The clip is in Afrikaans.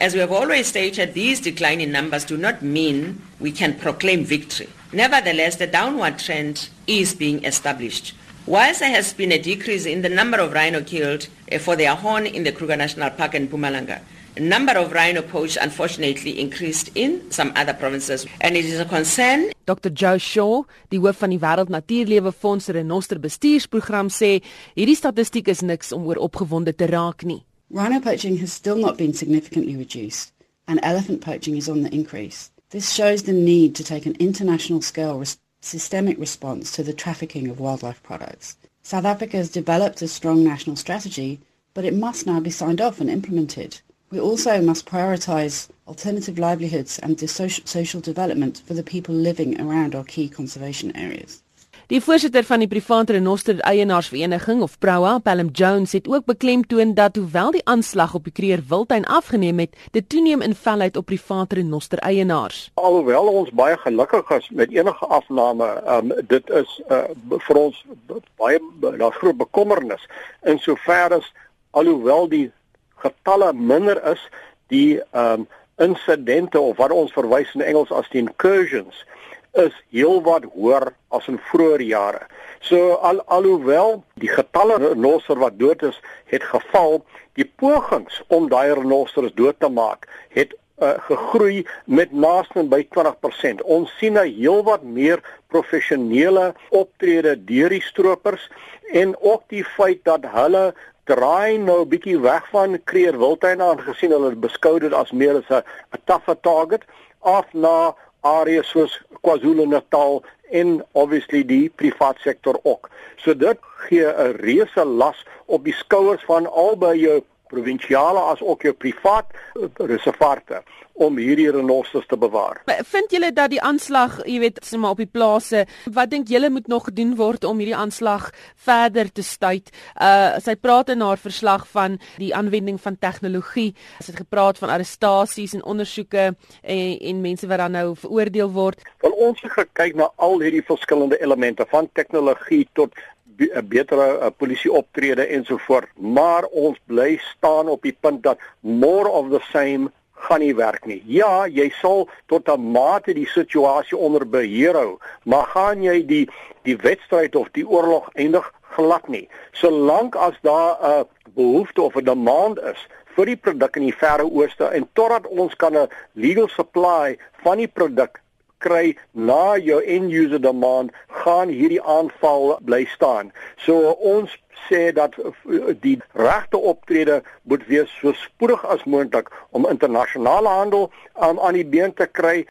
As we have always stated, these declining numbers do not mean we can proclaim victory. Nevertheless, the downward trend is being established. Whilst there has been a decrease in the number of rhino killed uh, for their horn in the Kruger National Park in Pumalanga, the number of rhino poached unfortunately increased in some other provinces and it is a concern. Dr Joe Shaw, die hoof van die Wêreld Natuurlewe Fonds se renoster bestuursprogram sê, hierdie statistiek is niks om oor opgewonde te raak nie. Rhino poaching has still not been significantly reduced and elephant poaching is on the increase. This shows the need to take an international scale res- systemic response to the trafficking of wildlife products. South Africa has developed a strong national strategy, but it must now be signed off and implemented. We also must prioritise alternative livelihoods and social, social development for the people living around our key conservation areas. Die voorsitter van die private renoster eienaarsvereniging of Proa, Palm Jones, het ook beklemtoon dat hoewel die aanslag op die Kreer Wildtuin afgeneem het, dit toeneem in velheid op private renoster eienaars. Alhoewel ons baie gelukkig is met enige afname, um, dit is uh, vir ons baie daar's groot bekommernis in sover as alhoewel die getalle minder is, die um, insidente of wat ons verwys in Engels as die incursions is heelwat hoër as in vroeë jare. So al alhoewel die getalle renoster wat dood is, het geval, die pogings om daai renosters dood te maak, het uh, gegroei met naaste by 20%. Ons sien 'n heelwat meer professionele optrede deur die stroopers en ook die feit dat hulle draai nou 'n bietjie weg van kreer wildtuin aangesien hulle beskou dit as meer as 'n tougher target af na areas soos KwaZulu-Natal en obviously die privaat sektor ook. So dit gee 'n reuse las op die skouers van albei jou provinsiale as ook jou privaat eh, reservate om hierdie renosters te bewaar. Vind julle dat die aanslag, jy weet, sê maar op die plase, wat dink julle moet nog gedoen word om hierdie aanslag verder te stuit? Uh sy praat in haar verslag van die aanwending van tegnologie. Sy het gepraat van arrestasies en ondersoeke en en mense wat dan nou veroordeel word. Wel ons het gekyk na al hierdie verskillende elemente van tegnologie tot 'n betere uh, polisie optrede ensovoort maar ons bly staan op die punt dat more of the same gaan nie werk nie. Ja, jy sal tot 'n mate die situasie onder beheer hou, maar gaan jy die die wedstryd of die oorlog eindig glad nie. Solank as daar 'n behoefte of 'n demand is vir die produk in die Verre Ooste en totdat ons kan 'n legal supply van die produk kry na jou end user demand gaan hierdie aanval bly staan. So ons sê dat eh, die regte optrede moet wees so spoedig as moontlik om internasionale handel um, aan die been te kry